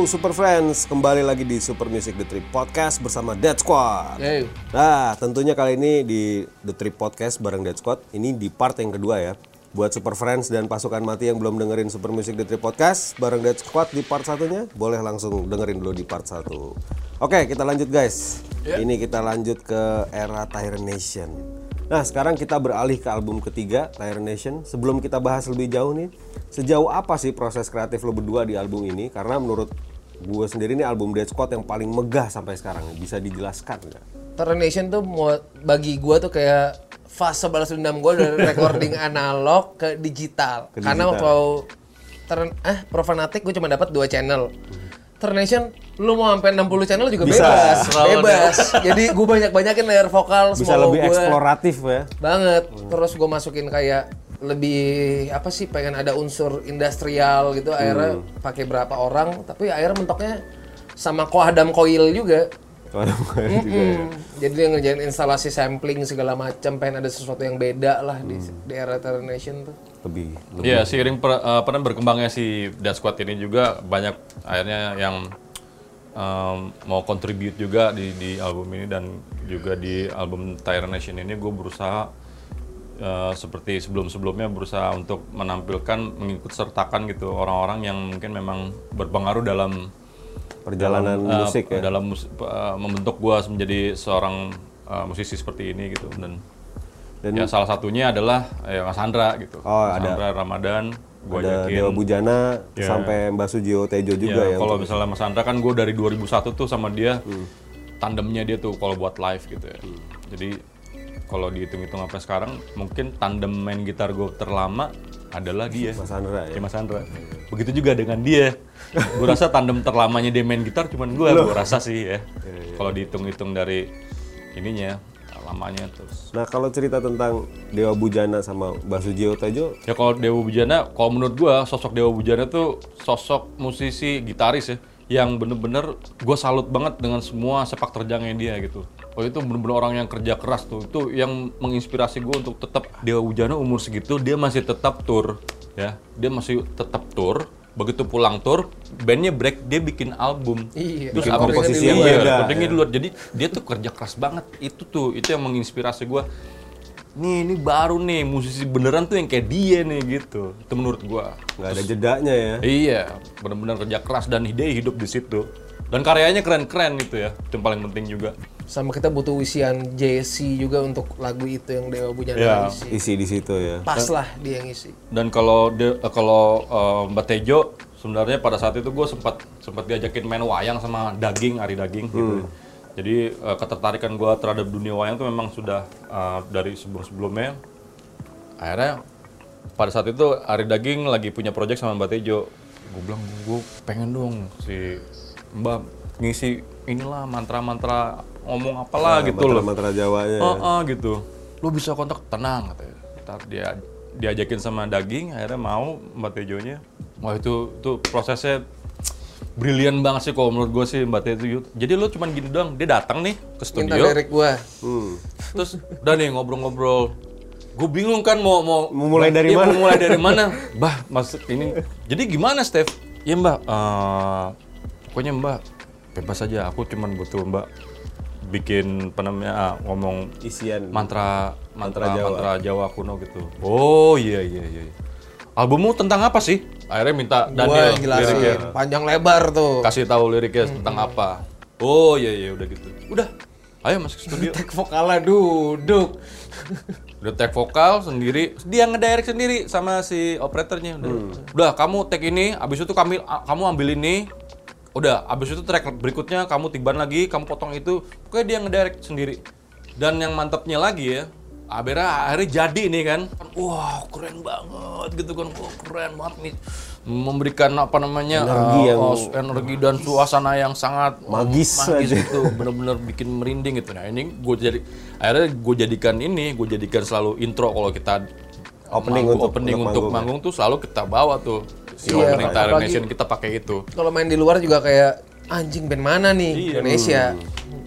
Yo, Super Friends, kembali lagi di Super Music The Trip Podcast bersama Dead Squad. Hey. Nah, tentunya kali ini di The Trip Podcast bareng Dead Squad, ini di part yang kedua ya. Buat Super Friends dan pasukan mati yang belum dengerin Super Music The Trip Podcast bareng Dead Squad di part satunya, boleh langsung dengerin dulu di part satu. Oke, kita lanjut guys. Ini kita lanjut ke era Tyrant Nation. Nah, sekarang kita beralih ke album ketiga, Tyrant Nation. Sebelum kita bahas lebih jauh nih, sejauh apa sih proses kreatif lo berdua di album ini? Karena menurut gue sendiri ini album Dead Squad yang paling megah sampai sekarang. Bisa dijelaskan nggak? Terror Nation tuh mau bagi gua tuh kayak fase balas dendam gua dari recording analog ke digital. Ke Karena digital. waktu ter eh Profanatic gue cuma dapat dua channel. Terror Nation lu mau sampai 60 channel juga Bisa. bebas, bebas. Jadi gue banyak-banyakin layer vokal Bisa lebih gua. eksploratif ya. banget. Terus gue masukin kayak lebih apa sih pengen ada unsur industrial gitu akhirnya pakai berapa orang tapi akhirnya mentoknya sama koadam coil juga. Kalau ada main juga ya. Hmm, jadi dia ngerjain instalasi sampling segala macam pengen ada sesuatu yang beda lah di, di era Terror Nation tuh. Lebih, lebih. Iya, seiring per, eh, apa namanya, berkembangnya si Death Squad ini juga banyak akhirnya yang em, mau contribute juga di, di album ini dan juga di album Tyrant Nation ini gue berusaha eh, seperti sebelum-sebelumnya berusaha untuk menampilkan mengikut sertakan gitu orang-orang yang mungkin memang berpengaruh dalam Perjalanan dalam, eh, musik ya. dalam mus- eh, membentuk gue menjadi seorang eh, musisi seperti ini gitu dan Dan- ya salah satunya adalah eh, Mas Andra gitu Oh, Mas ada. Andra Ramadan gue Ada ajakin Dewa Bujana Ya. sampai Mbak Sujio Tejo juga ya. ya, kalau misalnya Mas Andra kan gue dari 2001 tuh sama dia Hmm. tandemnya dia tuh kalau buat live gitu ya jadi kalau dihitung-hitung sampai sekarang mungkin tandem main gitar gue terlama adalah dia Mas Andra ya. Ya, Mas Andra. Begitu juga dengan dia. gue rasa tandem terlamanya dia main gitar cuman gue, gue rasa sih ya. Kalau dihitung-hitung dari ininya, lamanya terus. Nah kalau cerita tentang Dewa Bujana sama Mbak Sujio Tejo, Ya kalau Dewa Bujana, kalau menurut gue sosok Dewa Bujana tuh sosok musisi gitaris ya yang bener-bener gue salut banget dengan semua sepak terjangnya dia gitu. Oh itu bener-bener orang yang kerja keras tuh. Itu yang menginspirasi gue untuk tetap Dewa Bujana umur segitu dia masih tetap tour ya. Dia masih tetap tour. Begitu pulang tour, bandnya break, dia bikin album. Iya, Terus bikin komposisi iya, yang beda, recordingnya ya. di luar. Jadi dia tuh kerja keras banget. Itu tuh, itu yang menginspirasi gue. Nih, ini baru nih musisi beneran tuh yang kayak dia nih gitu. Itu menurut gua. nggak ada jedanya ya. Iya, benar-benar kerja keras dan ide hidup di situ. Dan karyanya keren-keren gitu ya. Itu yang paling penting juga. Sama kita butuh isian JC juga untuk lagu itu yang Dewa Bujana Ya. isi Isi di situ ya. pas lah dia yang isi Dan kalau de- kalau eh, Mbak Tejo sebenarnya pada saat itu gue sempat sempat diajakin main wayang sama daging Ari daging gitu. Jadi eh, ketertarikan gue terhadap dunia wayang itu memang sudah eh, dari sebelum-sebelumnya. Akhirnya pada saat itu Ari daging lagi punya project sama Mbak Tejo. Gue bilang gue pengen dong si Mbak ngisi inilah mantra-mantra ngomong apalah gitu loh. Mantra Jawanya. Oh, oh, gitu. Lu bisa kontak tenang katanya. Ntar dia diajakin sama daging, akhirnya mau Mbak Tejonya. Wah itu itu prosesnya brilian banget sih kalau menurut gue sih Mbak Tejo. Jadi lu cuman gini doang, dia datang nih ke minta studio, lirik gua Hmm. terus udah nih ngobrol-ngobrol. Gue bingung kan mau mau mulai dari Iya, mana? Mau mulai dari mana? Bah, maksud ini. Jadi gimana, Steph? Ya Mbak, eh, pokoknya Mbak bebas aja. Aku cuman butuh Mbak bikin apa namanya ah, ngomong Isian. mantra mantra Mantra Jawa. mantra Jawa kuno gitu. Oh iya iya iya. Albummu tentang apa sih? Akhirnya minta Daniel liriknya. panjang lebar tuh Kasih tahu liriknya tentang apa. Oh iya iya udah gitu. Udah. Ayo masuk studio. tek vokalnya duduk udah tag vokal sendiri dia ngedirect sendiri sama si operatornya udah udah kamu tag ini abis itu kami kamu ambil ini udah abis itu track berikutnya kamu tiban lagi kamu potong itu pokoknya dia ngedirect sendiri. Dan yang mantapnya lagi ya akhirnya akhirnya jadi nih kan. Wah keren banget gitu kan wah keren banget nih. Memberikan apa namanya Energi uh, yang- uh, energi dan suasana yang sangat Magis magis aja. itu bener-bener bikin merinding gitu. Nah ini gue jadi akhirnya gue jadikan ini gue jadikan selalu intro kalau kita Opening manggung- untuk- opening untuk untuk, manggung, manggung tuh selalu kita bawa tuh si Iya, opening Tyrant apalagi- Nation kita pakai itu. kalau main di luar juga kayak anjing band mana nih? Iya. Indonesia.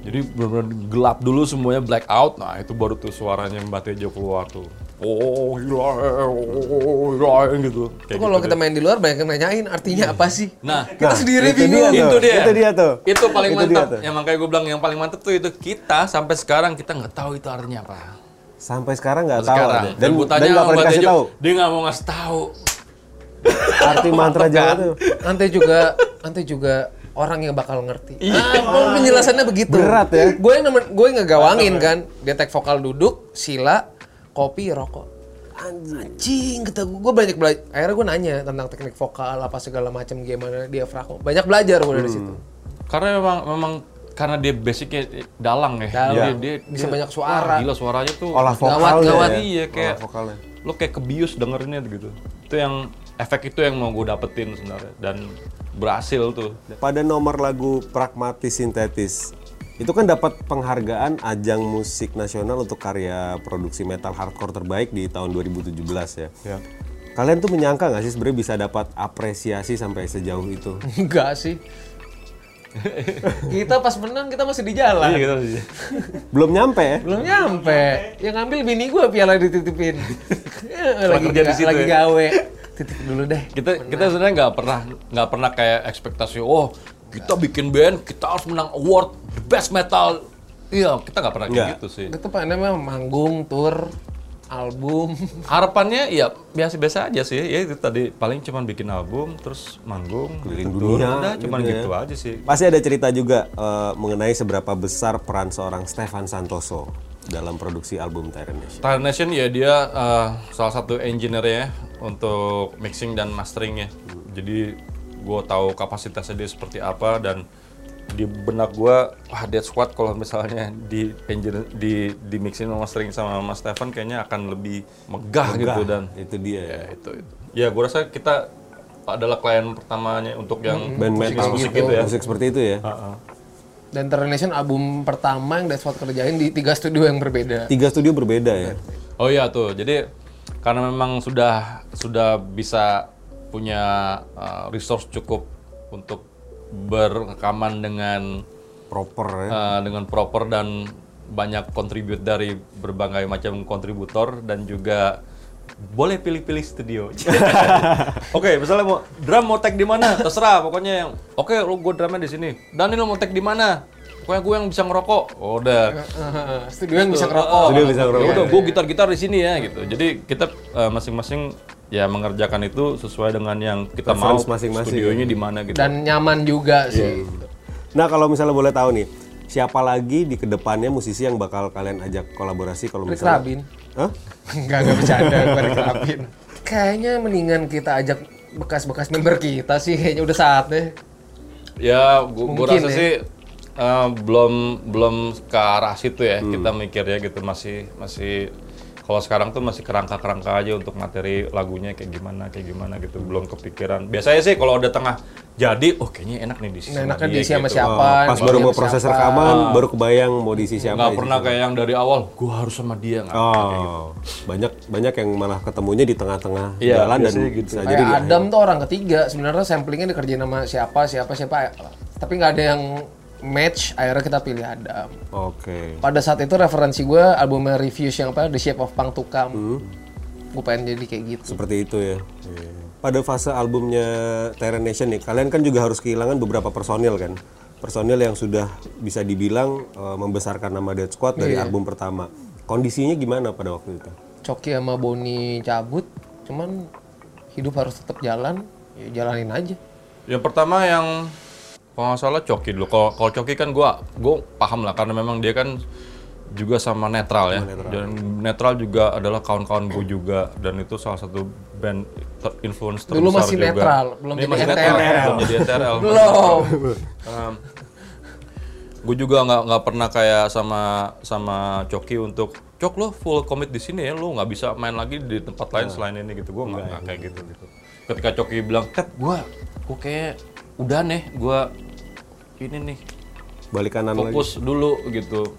jadi benar-benar gelap dulu semuanya black out. Nah itu baru tuh suaranya Mbak Tejo keluar tuh. Oh gila oh gila gitu. Itu kayak kalau gitu kita deh. main di luar banyak yang nanyain artinya apa sih? nah Kita Nah, sendiri itu bingung. dia itu dia. itu dia tuh. itu paling Itu mantap tuh. yang makanya gue bilang yang paling mantap tuh itu kita sampai sekarang kita nggak tahu itu artinya apa. Sampai sekarang nggak tahu sekarang. dan, dan gue dan sama pernah dikasih tahu. Dia nggak mau ngasih tahu arti mantra Jawa tuh. Nanti juga nanti juga orang yang bakal ngerti. Ah, penjelasannya begitu. Berat ya. Gue yang nemen, gue yang ngegawangin kan. Dia tag vokal duduk, sila, kopi, rokok. Anjing, kata gue, gue banyak belajar. Akhirnya gue nanya tentang teknik vokal apa segala macam gimana dia frako. Banyak belajar gue dari situ. karena memang memang karena dia basicnya dalang ya Dalang. Jadi dia Bisa dia- banyak suara. wah, gila suaranya tuh Olah Gawat, vokalnya. gawat. ya. Iya, kayak- Olah vokalnya. lo kayak kebius dengerinnya gitu itu yang efek itu yang mau gue dapetin sebenarnya dan berhasil tuh Pada nomor lagu Pragmatis Sintetis itu kan dapat penghargaan ajang musik nasional untuk karya produksi metal hardcore terbaik di tahun 2017 ya. Kalian tuh menyangka nggak sih sebenarnya bisa dapat apresiasi sampai sejauh itu? Enggak sih. kita pas menang kita masih di jalan. gitu Belum nyampe ya? Belum nyampe. Yang ngambil bini gue piala dititipin. Eh, lagi kerja di situ lagi ya? gawe. Titip dulu deh. kita kita sebenarnya nggak pernah nggak pernah kayak ekspektasi oh kita bikin band kita harus menang award the best metal iya kita nggak pernah kayak gitu sih Itu pengennya mah manggung, tour, album. harapannya ya biasa-biasa aja sih ya itu tadi paling cuman bikin album terus manggung Keliling gitu. dunia, udah cuman gitu ya. gitu aja sih Pasti ada cerita juga eh, mengenai seberapa besar peran seorang Stefan Santoso dalam produksi album Tyrant Nation. Tire Nation ya dia uh, salah satu engineer ya untuk mixing dan masteringnya. Jadi gue tahu kapasitasnya dia seperti apa dan di benak gue wah Dead Squad kalau misalnya di engineer di di mixing dan mastering sama Mas Stefan kayaknya akan lebih megah, gitu Megah, dan itu dia ya. ya itu itu. Ya gue rasa kita adalah klien pertamanya untuk yang Band metal musik gitu ya. musik seperti itu ya. Dan Termination album pertama yang Death Squad kerjain di tiga studio yang berbeda. Tiga studio berbeda ya. Oh iya tuh, jadi karena memang sudah sudah bisa punya uh, resource cukup untuk berrekaman dengan Proper ya. uh, dengan proper dan banyak kontribut dari berbagai macam kontributor dan juga boleh pilih-pilih studio. Oke, misalnya mau drum mau tag di mana? Terserah, pokoknya yang oke lu gue drumnya di sini. Daniel mau tag di mana? Pokoknya gue yang bisa ngerokok. Oh, udah. studio yang bisa ngerokok. Studio bisa ngerokok. Udah, gue gitar-gitar di sini ya gitu. Jadi kita uh, masing-masing ya mengerjakan itu sesuai dengan yang kita mau. Preference masing-masing. Studionya di mana gitu. Dan nyaman juga sih. Nah kalau misalnya boleh tahu nih, siapa lagi di ke depannya musisi yang bakal kalian ajak kolaborasi kalau Rick misalnya? Rabin. Hah? Enggak, enggak bercanda gue. Kayaknya mendingan kita ajak bekas-bekas member kita sih kayaknya udah saatnya. Ya, gua, gua rasa ya. sih eh, belum belum ke arah situ ya. Kita mikir ya gitu masih masih kalau sekarang tuh masih kerangka-kerangka aja untuk materi lagunya kayak gimana kayak gimana gitu. Belum kepikiran. Biasanya sih kalau udah tengah jadi, oh kayaknya enak nih di sini. Nah, sama enaknya dia diisi sama gitu. siapa? Pas diisi baru mau proses siapa. rekaman, baru kebayang mau diisi siapa. Nggak pernah kayak yang dari awal, gua harus sama dia nggak. Oh, banyak banyak yang malah ketemunya di tengah-tengah Iya, jalan dan gitu. bisa Kayak jadi di Adam tuh orang ketiga, sebenarnya samplingnya dikerjain sama siapa, siapa, siapa. Tapi nggak ada yang match, akhirnya kita pilih Adam. Oke. Pada saat itu referensi gue albumnya Reviews yang apa, The Shape of Punk to Come. Hmm. Gue pengen jadi kayak gitu. Seperti itu ya. Pada fase albumnya Tyrant Nation nih, kalian kan juga harus kehilangan beberapa personil kan. Personil yang sudah bisa dibilang eh, membesarkan nama Dead Squad dari album pertama. Kondisinya gimana pada waktu itu? Coki sama Boni cabut, cuman hidup harus tetap jalan, ya jalanin aja. Yang pertama yang kalau nggak salah Coki dulu. Kalau kalau Coki kan gua gua paham lah karena memang dia kan juga sama netral ya. Dan netral juga adalah kawan-kawan gue juga dan itu salah satu band ter- influence terbesar Dulu masih juga. netral, belum Ini jadi masih NTRL. netral, belum jadi NTRL. Belum. gue juga nggak nggak pernah kayak sama sama Coki untuk Cok lo full commit di sini ya lo nggak bisa main lagi di tempat lain selain ini gitu gue nggak kayak gitu gitu ketika Coki bilang Tep gue gue kayak udah nih gue ini nih Balik kanan lagi. fokus dulu gitu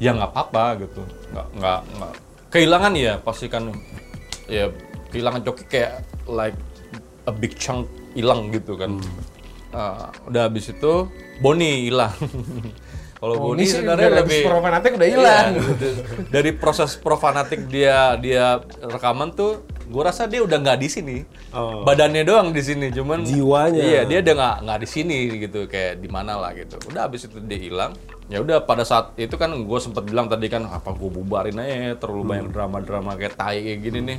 ya nggak apa-apa gitu nggak nggak nggak kehilangan ya pasti kan ya kehilangan Coki kayak like a big chunk hilang gitu kan Hmm. Uh, udah habis itu Boni hilang Kalau Oh, Boni sebenarnya lebih profanatik udah hilang. Iya, gitu. dari proses profanatik dia dia rekaman tuh, gue rasa dia udah nggak di sini. Oh. Badannya doang di sini, cuman Jiwanya. Iya, dia udah nggak nggak di sini gitu, kayak di mana lah gitu. Udah habis itu dia hilang. Ya udah pada saat itu kan gue sempet bilang tadi kan apa gue bubarin aja ya, terlalu banyak Hmm. drama-drama kayak tai kayak gini nih.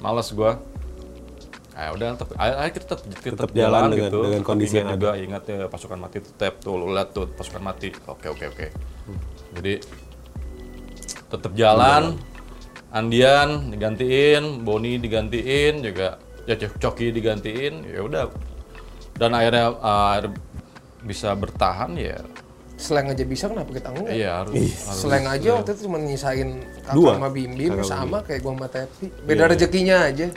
Males gue. Ah udah tetap akhirnya kita tetap, tetap, Tetap jalan dengan- gitu. dengan Tapi kondisi yang juga ingat ya pasukan mati itu tap tuh lu lihat tuh pasukan mati. Oke oke oke. Jadi tetap jalan. Andian digantiin, Boni digantiin juga, ya Cok- Coki digantiin, ya udah. Dan akhirnya uh, akhirnya bisa bertahan ya. Slang aja bisa kenapa kita enggak? Iya harus. harus. Slang aja waktu itu cuma nyisain kakak Dua. sama Bim Bim Kakak sama kayak gua sama Tepi. Beda rezekinya aja.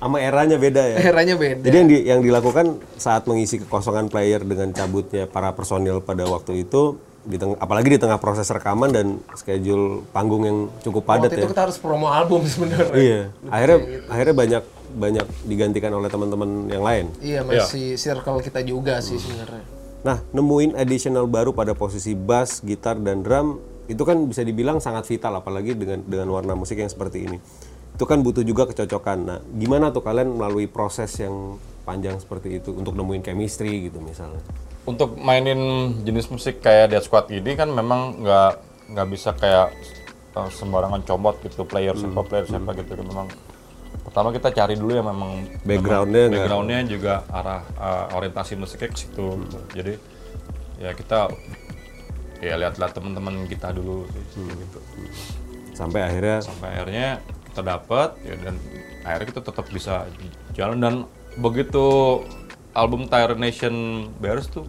Sama eranya beda ya. Eranya beda. Jadi yang di- yang dilakukan saat mengisi kekosongan player dengan cabutnya para personil pada waktu itu di teng- apalagi di tengah proses rekaman dan schedule panggung yang cukup padat waktu ya. itu kita harus promo album sebenarnya. Iya. Akhirnya akhirnya banyak banyak digantikan oleh teman-teman yang lain. Iya masih circle kita juga sih sebenarnya. Nah, nemuin additional baru pada posisi bass, gitar dan drum itu kan bisa dibilang sangat vital apalagi dengan dengan warna musik yang seperti ini. Itu kan butuh juga kecocokan. Nah, gimana tuh kalian melalui proses yang panjang seperti itu untuk nemuin chemistry gitu misalnya. Untuk mainin jenis musik kayak Dead Squad ini kan memang nggak nggak bisa kayak uh, sembarangan comot gitu player siapa player siapa gitu kan memang pertama kita cari dulu yang memang Backgroundnya memang backgroundnya juga arah uh, orientasi musiknya ke situ. Gitu. jadi ya kita ya lihat-lihat teman-teman kita dulu sih gitu. Sampai akhirnya? Sampai akhirnya kita dapat ya dan akhirnya kita tetap bisa jalan. Dan begitu album Tire Nation beres tuh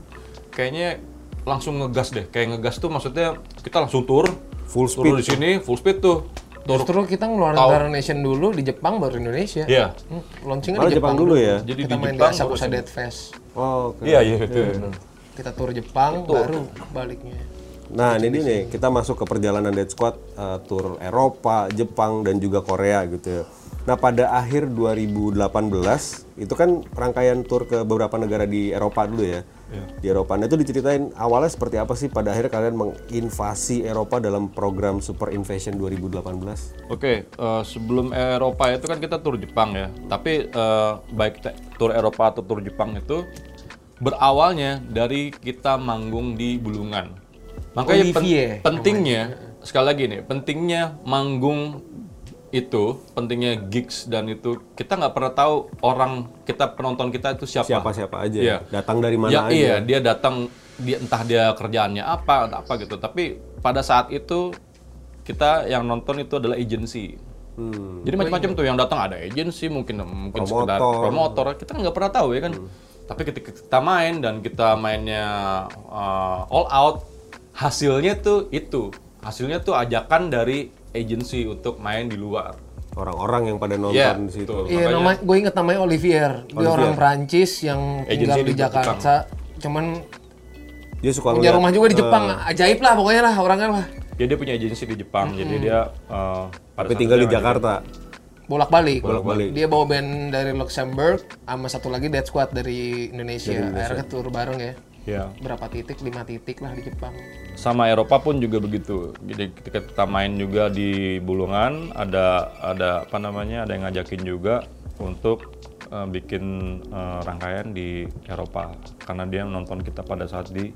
kayaknya langsung ngegas deh. Kayak ngegas tuh maksudnya kita langsung tur Full tur di sini full speed tuh Justru kita ngeluarin. Tara Nation dulu di Jepang baru Indonesia. Iya. Hmm, launchingnya di Jepang Jepang, dulu ya. jadi Kita di main di Jepang Asakusa baru Dead Fest. Oh, oke. iya iya itu Kita tur Jepang baru baliknya. Nah, ini nih, kita masuk ke perjalanan Dead Squad uh, tour Eropa, Jepang dan juga Korea gitu ya. Nah, pada akhir 2018 itu kan rangkaian tour ke beberapa negara di Eropa dulu ya. Di Eropa. Nah, itu diceritain awalnya seperti apa sih pada akhirnya kalian menginvasi Eropa dalam program Super Invasion 2018? Oke, eh, sebelum Eropa itu kan kita tur Jepang ya. Tapi eh, baik tur Eropa atau tur Jepang itu berawalnya dari kita manggung di Bulungan. Makanya pen- pentingnya sekali lagi nih, pentingnya manggung itu, pentingnya gigs dan itu kita nggak pernah tahu orang kita penonton kita itu siapa. Siapa-siapa aja. Iya. Datang dari mana Ya, aja. Iya, dia datang dia entah dia kerjaannya apa, entah apa gitu. Tapi pada saat itu kita yang nonton itu adalah agency. Hmm. Jadi macam-macam tuh yang datang ada agency, mungkin mungkin sekedar Promotor. promotor. Kita nggak pernah tahu ya kan. Tapi ketika kita main dan kita mainnya uh, all out, hasilnya tuh itu. Hasilnya tuh ajakan dari agency untuk main di luar. Orang-orang yang pada nonton Iya, di situ. Iya, nama gue inget namanya Olivier. Dia orang Prancis yang tinggal Agency di di Jakarta. Cuman Dia suka punya rumah juga di eh, Jepang. Ajaib lah pokoknya lah orangnya lah. Jadi dia punya agency di Jepang. Jadi dia uh, pada tapi tinggal di Jakarta. Bolak-balik. Bolak-balik. Dia bawa band dari Luxembourg sama satu lagi Dead Squad dari Indonesia. Akhirnya tour bareng ya. Iya. Berapa titik? Lima titik lah di Jepang. sama Eropa pun juga begitu. Jadi ketika kita main juga di Bulungan ada ada apa namanya ada yang ngajakin juga untuk eh, bikin eh, rangkaian di Eropa karena dia nonton kita pada saat di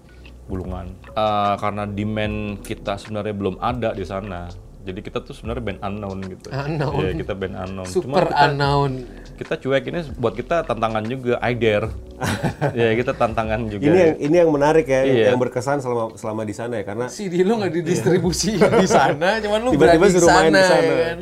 Bulungan. Eh, karena demand kita sebenarnya belum ada di sana. Jadi kita tuh sebenarnya band unknown gitu. Unknown. Iya, kita band unknown. Cuma Super kita, unknown. kita cuek ini buat kita tantangan juga I dare. ya kita tantangan juga. Ini yang ini yang menarik ya, Iya. yang berkesan selama selama di sana ya karena CD lu nggak didistribusi di sana, cuman lu Tiba-tiba di suruh main sana, di sana. ya kan.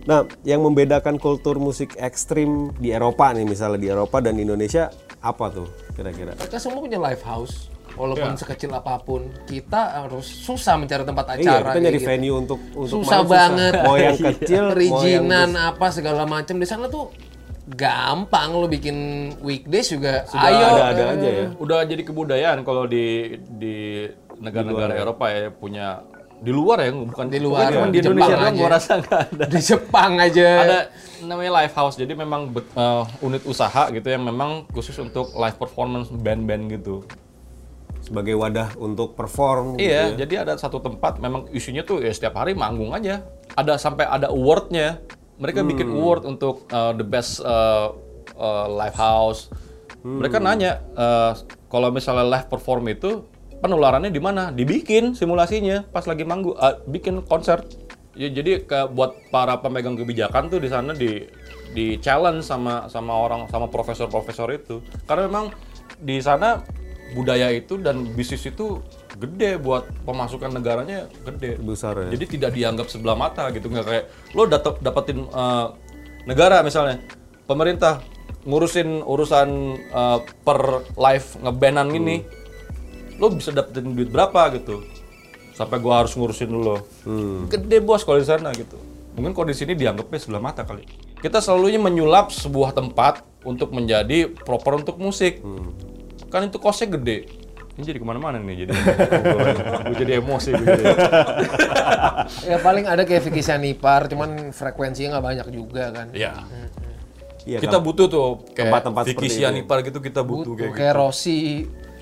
Nah, yang membedakan kultur musik ekstrim di Eropa nih, misalnya di Eropa dan di Indonesia, apa tuh kira-kira? Mereka semua punya live house. Walaupun Iya. sekecil apa pun, kita harus susah mencari tempat Iya, acara. kita nyari gitu. venue untuk untuk susah main banget. Mau yang kecil, mau yang perizinan bes- apa segala macam di sana tuh gampang lo bikin weekdays juga. Sudah ayo ada-ada eh, aja ya. Udah jadi kebudayaan kalau di di negara-negara Eropa ya punya di luar ya bukan Di luar, bukan di di Indonesia doang aja. gua rasa nggak ada. Di Jepang aja. Ada namanya live house jadi memang eh, unit usaha gitu yang memang khusus untuk live performance band-band gitu. Sebagai wadah untuk perform. gitu Iya, ya. jadi ada satu tempat memang isinya tuh ya setiap hari manggung aja. Ada sampai ada awardnya. Mereka bikin award untuk uh, the best uh, uh, live house. Mereka nanya uh, kalau misalnya live perform itu penularannya di mana? Dibikin simulasinya pas lagi manggung, uh, bikin konser. Ya, jadi ke, buat para pemegang kebijakan tuh di sana di di challenge sama sama orang sama profesor-profesor itu. Karena memang di sana budaya itu dan bisnis itu gede buat pemasukan negaranya gede. Besar ya. Jadi tidak dianggap sebelah mata gitu. Nggak kayak lo dapet dapetin eh, negara misalnya pemerintah ngurusin urusan eh, per live ngebanan ini lo bisa dapetin duit berapa gitu. Sampai gua harus ngurusin lo. Gede bos kalau di sana gitu. Mungkin kalau di sini dianggapnya sebelah mata kali. Kita selalunya menyulap sebuah tempat untuk menjadi proper untuk musik kan itu kosnya gede ini jadi ke mana-mana nih jadi gue jadi emosi gue jadi. Ya paling ada kayak Vicky Sanipar, cuman frekuensinya nggak banyak juga kan. Iya. Iya, kita butuh tuh kayak Tempat-tempat Vicky. Sianipar gitu kita butuh, Butuh kayak kayak gitu. Rossi.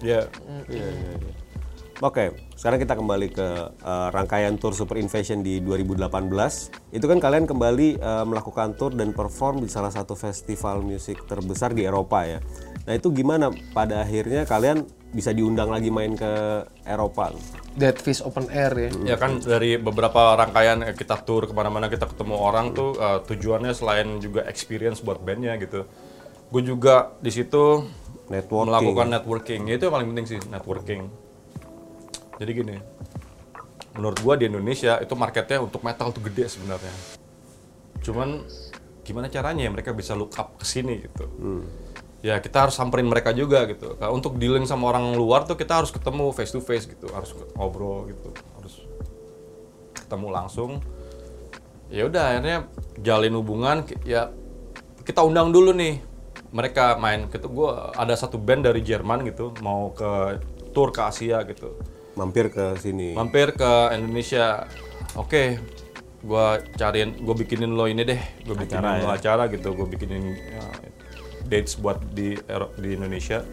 Iya. Iya, iya, iya. Oke, sekarang kita kembali ke eh, rangkaian tour Super Invasion di 2018. Itu kan kalian kembali eh, melakukan tour dan perform di salah satu festival musik terbesar di Eropa ya. Nah itu gimana pada akhirnya kalian bisa diundang lagi main ke Eropa? Dead Fish Open Air ya. Ya kan dari beberapa rangkaian eh, kita tour ke mana-mana kita ketemu orang tuh eh, tujuannya selain juga experience buat bandnya gitu. Gue juga di situ Networking. melakukan networking. Ya, itu yang paling penting sih networking. Jadi gini, menurut gua di Indonesia itu marketnya untuk metal tuh gede sebenarnya. Cuman gimana caranya ya mereka bisa look up ke sini gitu. Ya kita harus samperin mereka juga gitu. Nah, untuk dealing sama orang luar tuh kita harus ketemu face to face gitu, harus ngobrol gitu, harus ketemu langsung. Ya udah akhirnya jalin hubungan ya kita undang dulu nih mereka main gitu gua ada satu band dari Jerman gitu mau ke tour ke Asia gitu Mampir ke sini. mampir ke Indonesia oke gua cariin gue bikinin lo ini deh gue bikinin Acara lo ya? acara gitu gue bikinin ya, dates buat di di Indonesia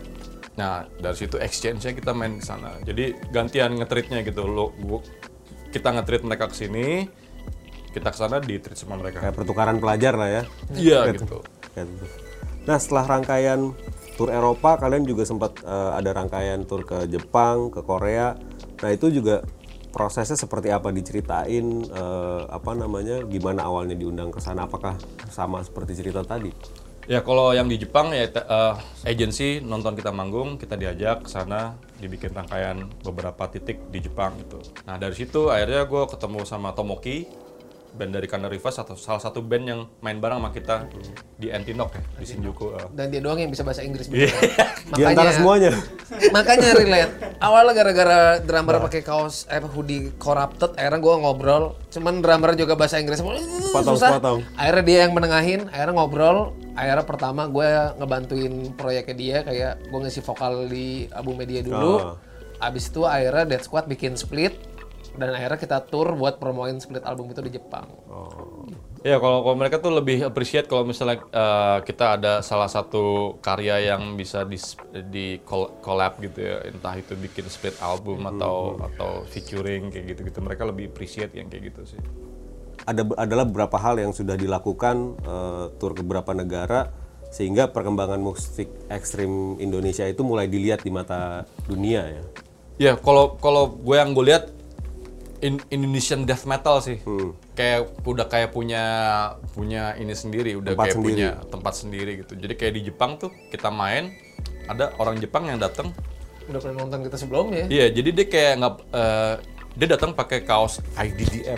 nah dari situ exchange nya kita main di sana jadi gantian ngetritnya gitu lo gua, kita ngetrit mereka ke sini kita ke sana di treat sama mereka Kayak pertukaran pelajar lah ya. iya gitu gitu. Nah setelah rangkaian tur Eropa, kalian juga sempat eh, ada rangkaian tur ke Jepang, ke Korea. Nah itu juga prosesnya seperti apa? Diceritain eh, apa namanya gimana awalnya diundang ke sana? Apakah sama seperti cerita tadi? Ya kalau yang di Jepang ya eh, agency nonton kita manggung, kita diajak ke sana dibikin rangkaian beberapa titik di Jepang gitu. Nah dari situ akhirnya gue ketemu sama Tomoki, band dari Kanda Rivers atau salah satu band yang main bareng sama kita di Antinok ya di Shinjuku. eh. Dan dia doang yang bisa bahasa Inggris. Iya. di antara semuanya makanya relate. Awalnya gara-gara drummer pakai kaos eh hoodie corrupted, akhirnya gua ngobrol. Cuman drummer juga bahasa Inggris Sepotong, susah. sepotong. Akhirnya dia yang menengahin, akhirnya ngobrol. Akhirnya pertama gue ngebantuin proyeknya dia kayak gue ngisi vokal di album media dulu. Ah. Abis itu akhirnya Dead Squad bikin split dan akhirnya kita tour buat promoin split album itu di Jepang. Ya kalau kalau mereka tuh lebih appreciate kalau misalnya eh, kita ada salah satu karya yang bisa di di col- collab gitu ya, entah itu bikin split album atau atau featuring kayak gitu-gitu. Mereka lebih appreciate yang kayak gitu sih. ada adalah beberapa hal yang sudah dilakukan eh, tur ke beberapa negara sehingga perkembangan musik ekstrim Indonesia itu mulai dilihat di mata dunia ya Ya kalau kalau gue yang gue lihat In- Indonesian death metal sih, kayak udah kayak punya punya ini sendiri, udah Tempat kayak sendiri. punya tempat sendiri gitu. Jadi kayak di Jepang tuh kita main, ada orang Jepang yang datang Udah pernah nonton kita sebelumnya. Iya, jadi dia kayak nggak eh, dia datang pakai kaos IDDM.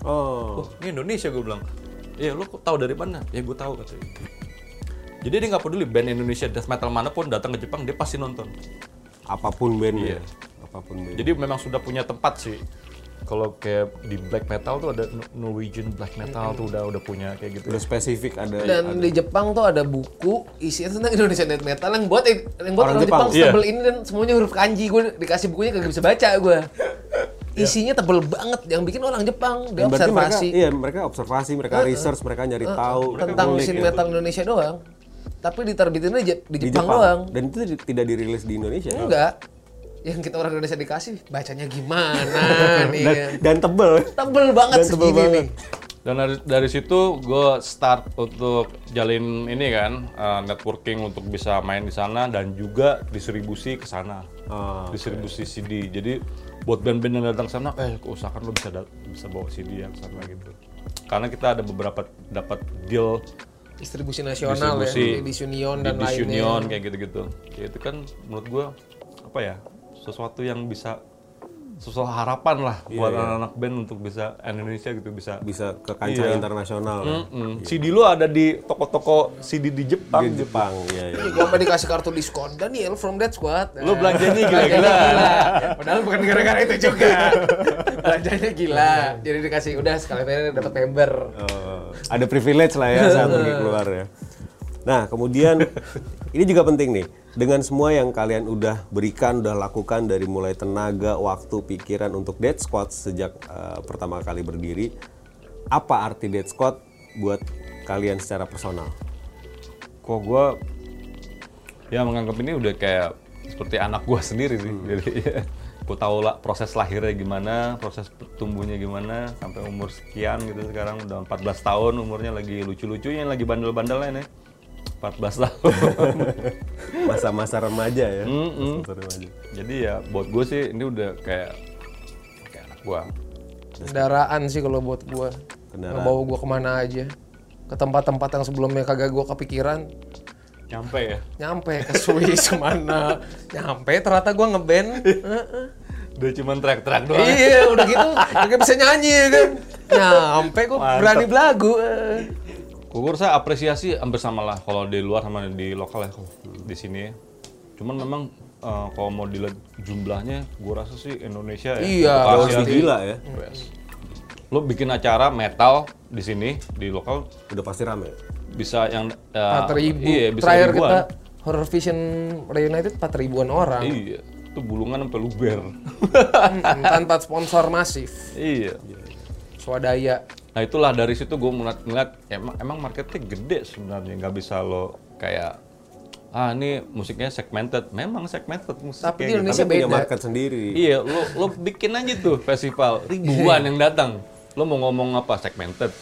oh Oh, ini Indonesia gue bilang. Iya, lu kok tahu dari mana? Ya gue tahu katanya. Jadi dia nggak peduli band Indonesia death metal mana pun datang ke Jepang dia pasti nonton. apa pun bandnya Iya. apa pun band Jadi memang sudah punya tempat sih. Kalau kayak di black metal tuh ada No- Norwegian black metal tuh udah udah punya kayak gitu. udah spesifik ada Dan di Jepang tuh ada buku isinya tentang Indonesian death metal yang buat yang buat Orang orang, Jepang. Jepang, Iya. tebel ini dan semuanya huruf kanji. Gue dikasih bukunya kagak bisa baca gue. Isinya tebel banget yang bikin orang Jepang. Dia Dan berarti mereka observasi iya mereka observasi mereka research mereka nyari tahu mereka tentang mesin ya. metal Indonesia doang. Tapi diterbitinnya di, di di Jepang, Jepang doang. dan itu tidak dirilis di Indonesia ya? Enggak. Yang kita orang Indonesia dikasih bacanya gimana nih Dan, kan. dan tebel. Tebel banget Dan tebel segini banget. nih. Dan dari, dari situ gue start untuk jalin ini kan uh, networking untuk bisa main di sana dan juga distribusi ke sana. Oh, distribusi CD. Jadi buat band-band yang datang sana, eh usahakan lo bisa bisa bawa CD yang sana gitu. Karena kita ada beberapa dapat deal Distribusi nasional distribusi ya, di Union di dan Dis lainnya. Union kayak gitu-gitu. Ya, itu kan menurut gue apa ya sesuatu yang bisa sesuatu harapan lah Iya, buat anak-anak band untuk bisa Indonesia gitu bisa Bisa ke kancah Iya. internasional. Mm, CD lu ada di toko-toko CD di Jepang. Di Jepang, ya, ya. Ih, gua sampai dikasih kartu diskon Daniel from that squad. Lu belanjanya Belanjanya gila-gila. gila. Padahal bukan gara-gara itu juga. Belanjanya gila. Jadi dikasih udah sekalian aja dapat member. Oh, ada privilege lah ya saat pergi keluar ya. Nah, kemudian ini juga penting nih. Dengan semua yang kalian udah berikan, udah lakukan dari mulai tenaga, waktu, pikiran untuk Dead Squad sejak eh, pertama kali berdiri, apa arti Dead Squad buat kalian secara personal? Kok gua ya menganggap ini udah kayak seperti anak gua sendiri sih. Jadi ya, gua tahu lah proses lahirnya gimana, proses tumbuhnya gimana sampai umur sekian gitu sekarang udah 14 tahun umurnya lagi lucu-lucunya lagi bandel-bandelnya nih. 14 tahun. Masa-masa remaja ya. Mm-mm. Masa remaja. Jadi ya buat gue sih ini udah kayak kayak anak gua. Kendaraan sih kalau buat gua. Kendaraan. Ngebawa gua ke mana aja. Ke tempat-tempat yang sebelumnya kagak gua kepikiran. Nyampe ya. Nyampe ke Swiss ke mana. Nyampe ternyata gua ngeband. Heeh. Udah cuman track-track doang. iya udah gitu. Kagak bisa nyanyi ya kan. Nyampe gua berani belagu. Gue rasa apresiasi hampir sama lah kalau di luar sama di lokal ya di sini. Cuman memang eh, kalau mau dilihat jumlahnya, gue rasa sih Indonesia ya. Iya, Jauh gila ya. best. Lo bikin acara metal di sini di lokal Udah pasti rame. bisa yang eh, 4000 Iya, bisa terakhir ribuan. kita Horror Vision Reunited 4000 ribuan orang Iya, itu bulungan sampai luber. Tanpa sponsor masif iya. swadaya Nah itulah dari situ gue ngeliat, ngeliat emang, emang marketnya gede sebenarnya nggak bisa lo kayak ah ini musiknya segmented memang segmented musik Tapi di kayak gitu. Indonesia Tapi punya beda. market sendiri. Iya, lo lo bikin aja tuh festival ribuan yang datang. Lo mau ngomong apa? Segmented.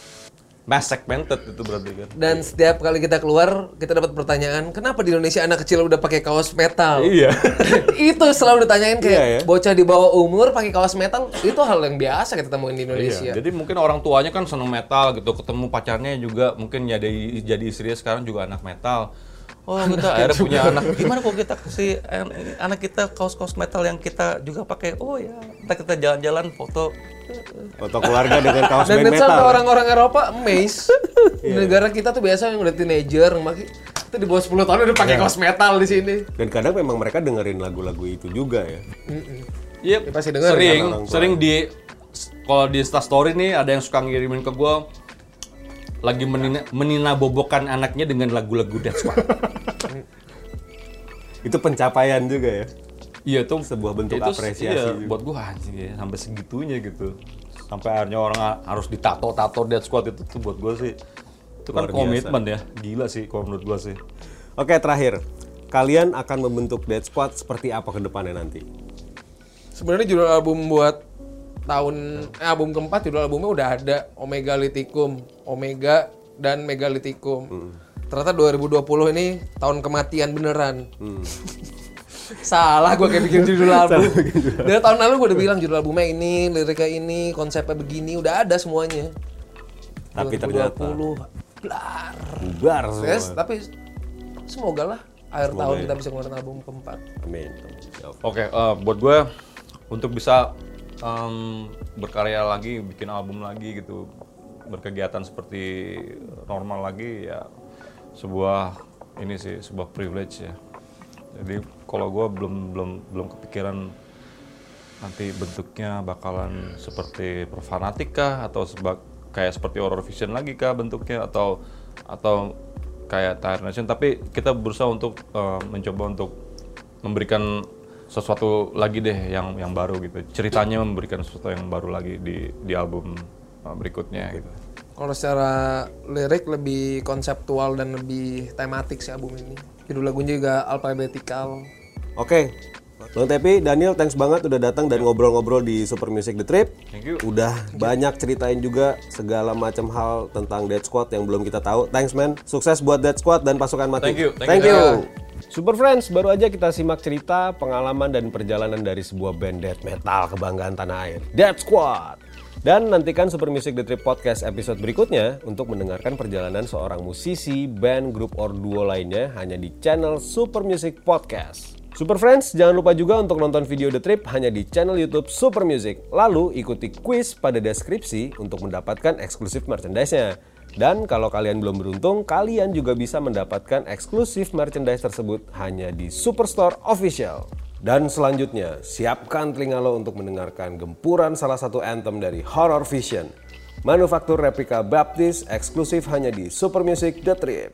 Mass segmented itu berarti kan. dan setiap kali kita keluar kita dapat pertanyaan kenapa di Indonesia anak kecil udah pakai kaos metal Iya. itu selalu ditanyain kayak Iya, ya. bocah di bawah umur pakai kaos metal itu hal yang biasa kita temuin di Indonesia Iya. Jadi mungkin orang tuanya kan seneng metal gitu, ketemu pacarnya juga mungkin jadi jadi istrinya sekarang juga anak metal. Oh kita akhirnya punya anak. Gimana kok kita kasih anak kita kaos-kaos metal yang kita juga pakai? Oh ya, kita kita jalan-jalan foto. Foto keluarga dengan kaos dan metal. orang-orang Eropa amazed di negara kita tuh biasa yang udah teenager maki itu di bawah 10 tahun udah pakai kaos metal di sini Dan kadang memang mereka dengerin lagu-lagu itu juga ya. Iya, Ya, pasti denger sering, kan sering di kalau di Insta Story nih ada yang suka ngirimin ke gua lagi menina, meninabobokan anaknya dengan lagu-lagu Death Squad. Itu pencapaian juga ya. Iya tuh Sebuah bentuk itu apresiasi iya, juga. buat gua anjing ya sampai segitunya gitu. Sampai akhirnya orang ha- harus ditato-tato Death Squad itu tuh buat gua sih itu kan biasa. komitmen ya. Gila sih kalau menurut gua sih. Oke, terakhir. Kalian akan membentuk Dead Squad seperti apa ke depannya nanti? sebenarnya judul album buat tahun eh, album keempat judul albumnya udah ada Omega Lithium Omega dan Megalithicum ternyata 2020 ini tahun kematian beneran salah gue kayak bikin judul album dari tahun lalu gue udah bilang judul albumnya ini liriknya ini konsepnya begini udah ada semuanya Tapi ternyata 2020 blar bubar semua. Yes, tapi semoga lah akhir Semoga tahun ya. kita bisa ngeluarin album keempat Amin. Oke, eh, buat gue untuk bisa em, berkarya lagi, bikin album lagi gitu, berkegiatan seperti normal lagi ya sebuah ini sih sebuah privilege ya. Jadi kalau gue belum belum belum kepikiran nanti bentuknya bakalan seperti Profanatica atau seba- kayak seperti Horror Vision lagi kah bentuknya? Atau atau kayak Tire Nation? Tapi kita berusaha untuk eh, mencoba untuk memberikan sesuatu lagi deh yang yang baru gitu. Ceritanya memberikan sesuatu yang baru lagi di di album eh, berikutnya gitu. Kalau secara lirik lebih konseptual dan lebih tematik sih album ini. Judul lagunya juga alphabetical. Oke, Bang Tepi, Daniel, thanks banget udah datang dan ngobrol-ngobrol di Super Music The Trip. Thank you. Udah banyak ceritain juga segala macam hal tentang Dead Squad yang belum kita tahu. Thanks man, sukses buat Dead Squad dan pasukan mati. Thank you, thank Thank you. you. Super Friends, baru aja kita simak cerita, pengalaman dan perjalanan dari sebuah band death metal kebanggaan tanah air, Dead Squad. Dan nantikan Super Music The Trip Podcast episode berikutnya untuk mendengarkan perjalanan seorang musisi, band, grup, or duo lainnya hanya di channel Super Music Podcast. Super Friends, jangan lupa juga untuk nonton video The Trip hanya di channel YouTube Super Music. Lalu ikuti quiz pada deskripsi untuk mendapatkan eksklusif merchandise-nya. Dan kalau kalian belum beruntung, kalian juga bisa mendapatkan eksklusif merchandise tersebut hanya di Superstore Official. Dan selanjutnya, siapkan telinga lo untuk mendengarkan gempuran salah satu anthem dari Horror Vision. Manufaktur replika Baptist eksklusif hanya di Super Music The Trip.